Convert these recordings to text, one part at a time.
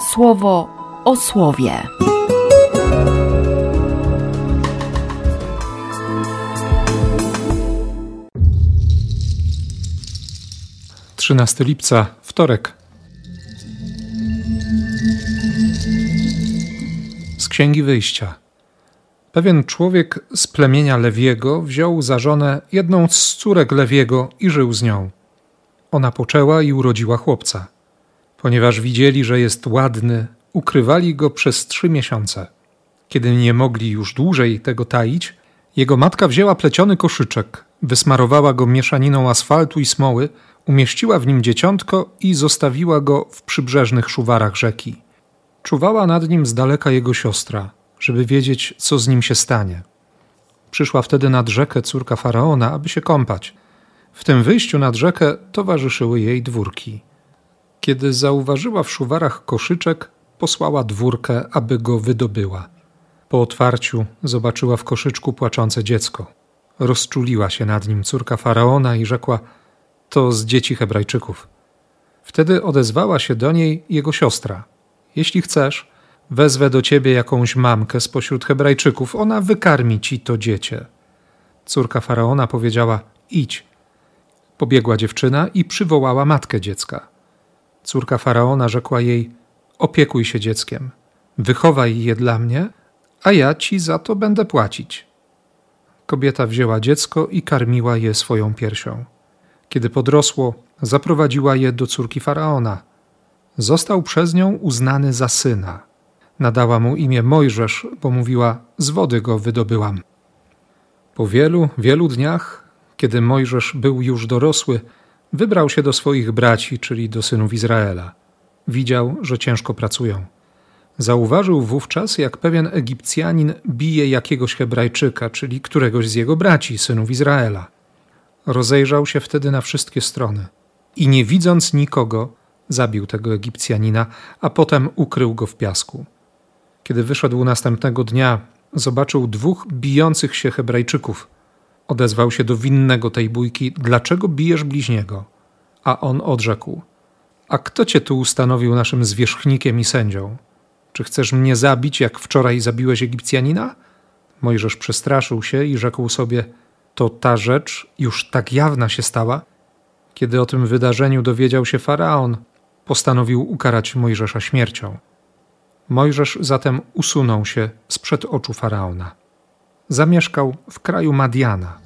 słowo o słowie. 13 lipca, wtorek. Z Księgi Wyjścia. Pewien człowiek z plemienia Lewiego wziął za żonę jedną z córek Lewiego i żył z nią. Ona poczęła i urodziła chłopca. Ponieważ widzieli, że jest ładny, ukrywali go przez trzy miesiące. Kiedy nie mogli już dłużej tego taić, jego matka wzięła pleciony koszyczek, wysmarowała go mieszaniną asfaltu i smoły, umieściła w nim dzieciątko i zostawiła go w przybrzeżnych szuwarach rzeki. Czuwała nad nim z daleka jego siostra, żeby wiedzieć, co z nim się stanie. Przyszła wtedy nad rzekę córka faraona, aby się kąpać. W tym wyjściu nad rzekę towarzyszyły jej dwórki. Kiedy zauważyła w szuwarach koszyczek, posłała dwórkę, aby go wydobyła. Po otwarciu zobaczyła w koszyczku płaczące dziecko. Rozczuliła się nad nim córka faraona i rzekła: To z dzieci Hebrajczyków. Wtedy odezwała się do niej jego siostra: Jeśli chcesz, wezwę do ciebie jakąś mamkę spośród Hebrajczyków, ona wykarmi ci to dziecię. Córka faraona powiedziała: Idź. Pobiegła dziewczyna i przywołała matkę dziecka. Córka faraona rzekła jej: Opiekuj się dzieckiem, wychowaj je dla mnie, a ja ci za to będę płacić. Kobieta wzięła dziecko i karmiła je swoją piersią. Kiedy podrosło, zaprowadziła je do córki faraona. Został przez nią uznany za syna. Nadała mu imię Mojżesz, bo mówiła: Z wody go wydobyłam. Po wielu, wielu dniach, kiedy Mojżesz był już dorosły, wybrał się do swoich braci, czyli do synów Izraela. Widział, że ciężko pracują. Zauważył wówczas, jak pewien Egipcjanin bije jakiegoś Hebrajczyka, czyli któregoś z jego braci, synów Izraela. Rozejrzał się wtedy na wszystkie strony i nie widząc nikogo, zabił tego Egipcjanina, a potem ukrył go w piasku. Kiedy wyszedł następnego dnia, zobaczył dwóch bijących się Hebrajczyków. Odezwał się do winnego tej bójki: Dlaczego bijesz bliźniego? A on odrzekł: A kto cię tu ustanowił naszym zwierzchnikiem i sędzią? Czy chcesz mnie zabić, jak wczoraj zabiłeś Egipcjanina? Mojżesz przestraszył się i rzekł sobie: To ta rzecz już tak jawna się stała? Kiedy o tym wydarzeniu dowiedział się faraon, postanowił ukarać Mojżesza śmiercią. Mojżesz zatem usunął się sprzed oczu faraona. Zamieszkał w kraju Madiana.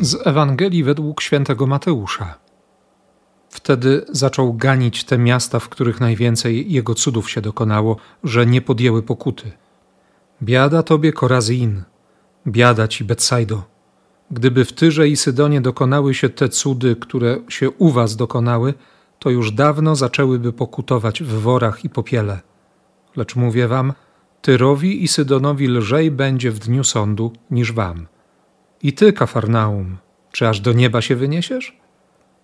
Z Ewangelii według świętego Mateusza. Wtedy zaczął ganić te miasta, w których najwięcej jego cudów się dokonało, że nie podjęły pokuty. Biada tobie Korazin, biada ci Betsaido. Gdyby w Tyrze i Sydonie dokonały się te cudy, które się u was dokonały, to już dawno zaczęłyby pokutować w worach i popiele. Lecz mówię wam, Tyrowi i Sydonowi lżej będzie w dniu sądu niż wam. I ty, Kafarnaum, czy aż do nieba się wyniesiesz?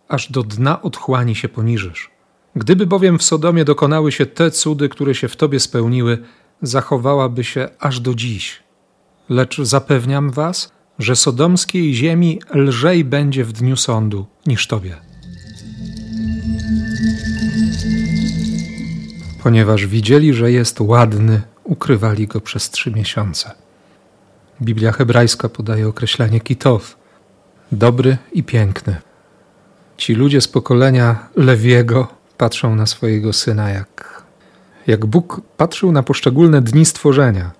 Aż do dna otchłani się poniżysz. Gdyby bowiem w Sodomie dokonały się te cudy, które się w tobie spełniły, zachowałaby się aż do dziś. Lecz zapewniam was, że sodomskiej ziemi lżej będzie w dniu sądu niż tobie. Ponieważ widzieli, że jest ładny, ukrywali go przez trzy miesiące. Biblia hebrajska podaje określenie kitow dobry i piękny. Ci ludzie z pokolenia Lewiego patrzą na swojego syna jak, jak Bóg patrzył na poszczególne dni stworzenia.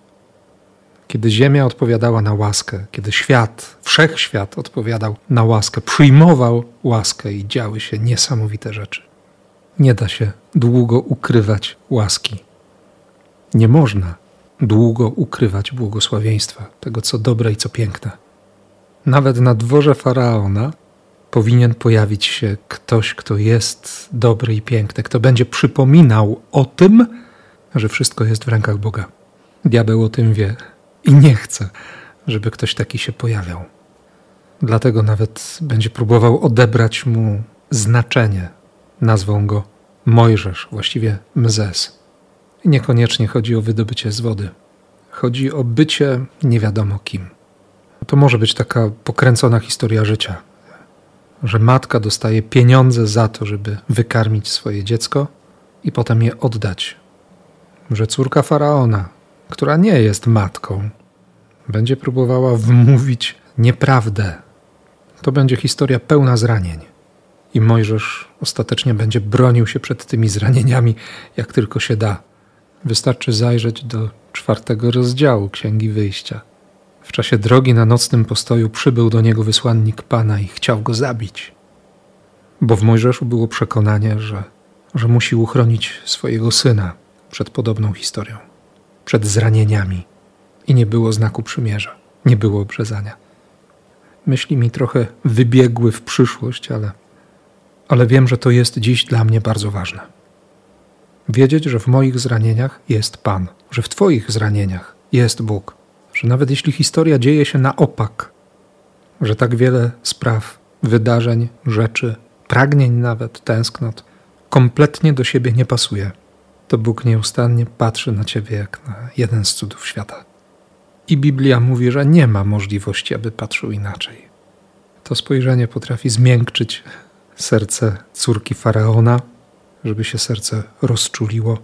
Kiedy ziemia odpowiadała na łaskę, kiedy świat, wszechświat odpowiadał na łaskę, przyjmował łaskę i działy się niesamowite rzeczy. Nie da się długo ukrywać łaski. Nie można długo ukrywać błogosławieństwa, tego co dobre i co piękne. Nawet na dworze faraona powinien pojawić się ktoś, kto jest dobry i piękny, kto będzie przypominał o tym, że wszystko jest w rękach Boga. Diabeł o tym wie i nie chce, żeby ktoś taki się pojawiał. Dlatego nawet będzie próbował odebrać mu znaczenie. Nazwą go Mojżesz, właściwie Mzes. Niekoniecznie chodzi o wydobycie z wody. Chodzi o bycie nie wiadomo kim. To może być taka pokręcona historia życia. że matka dostaje pieniądze za to, żeby wykarmić swoje dziecko i potem je oddać. Że córka faraona, która nie jest matką, będzie próbowała wmówić nieprawdę. To będzie historia pełna zranień. I Mojżesz ostatecznie będzie bronił się przed tymi zranieniami, jak tylko się da. Wystarczy zajrzeć do czwartego rozdziału Księgi Wyjścia. W czasie drogi na nocnym postoju przybył do niego wysłannik Pana i chciał go zabić. Bo w Mojżeszu było przekonanie, że, że musi uchronić swojego syna przed podobną historią, przed zranieniami. I nie było znaku przymierza, nie było obrzezania. Myśli mi trochę wybiegły w przyszłość, ale, ale wiem, że to jest dziś dla mnie bardzo ważne. Wiedzieć, że w moich zranieniach jest Pan, że w Twoich zranieniach jest Bóg że nawet jeśli historia dzieje się na opak, że tak wiele spraw, wydarzeń, rzeczy, pragnień nawet, tęsknot, kompletnie do siebie nie pasuje, to Bóg nieustannie patrzy na ciebie jak na jeden z cudów świata. I Biblia mówi, że nie ma możliwości, aby patrzył inaczej. To spojrzenie potrafi zmiękczyć serce córki faraona, żeby się serce rozczuliło.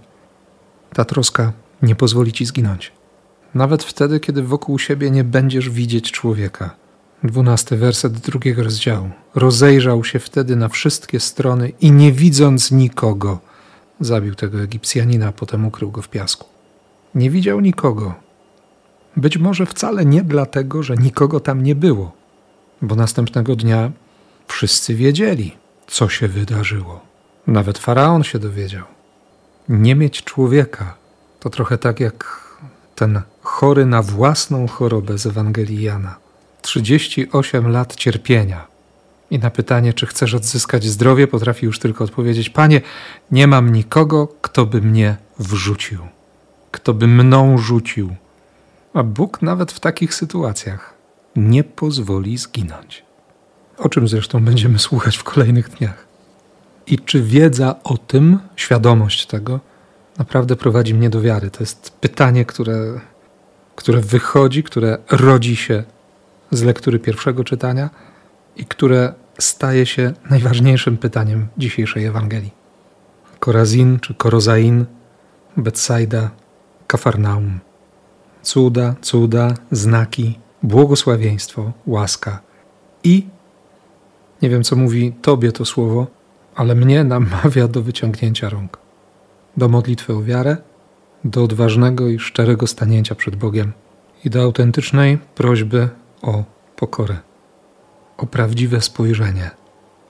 Ta troska nie pozwoli ci zginąć nawet wtedy, kiedy wokół siebie nie będziesz widzieć człowieka. Dwunasty werset drugiego rozdziału. Rozejrzał się wtedy na wszystkie strony i nie widząc nikogo, zabił tego Egipcjanina, a potem ukrył go w piasku. Nie widział nikogo. Być może wcale nie dlatego, że nikogo tam nie było, bo następnego dnia wszyscy wiedzieli, co się wydarzyło. Nawet faraon się dowiedział. Nie mieć człowieka to trochę tak jak ten chory na własną chorobę z Ewangelii Jana. 38 lat cierpienia. I na pytanie, czy chcesz odzyskać zdrowie, potrafi już tylko odpowiedzieć: Panie, nie mam nikogo, kto by mnie wrzucił, kto by mną rzucił. A Bóg nawet w takich sytuacjach nie pozwoli zginąć. O czym zresztą będziemy słuchać w kolejnych dniach. I czy wiedza o tym, świadomość tego, naprawdę prowadzi mnie do wiary? To jest pytanie, które, które wychodzi, które rodzi się z lektury pierwszego czytania i które staje się najważniejszym pytaniem dzisiejszej Ewangelii. Korazin czy Korozain, Betsaida, Kafarnaum. Cuda, cuda, znaki, błogosławieństwo, łaska i nie wiem, co mówi Tobie to słowo, ale mnie namawia do wyciągnięcia rąk do modlitwy o wiarę, do odważnego i szczerego stanięcia przed Bogiem i do autentycznej prośby o pokorę, o prawdziwe spojrzenie,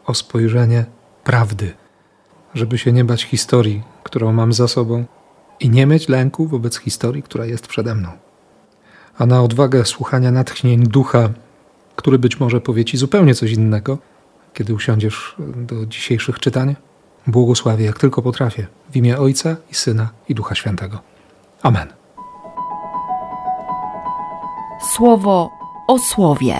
o spojrzenie prawdy, żeby się nie bać historii, którą mam za sobą i nie mieć lęku wobec historii, która jest przede mną. A na odwagę słuchania natchnień ducha, który być może powie ci zupełnie coś innego, kiedy usiądziesz do dzisiejszych czytań, błogosławię jak tylko potrafię, w imię Ojca i Syna i Ducha Świętego. Amen. Słowo o słowie.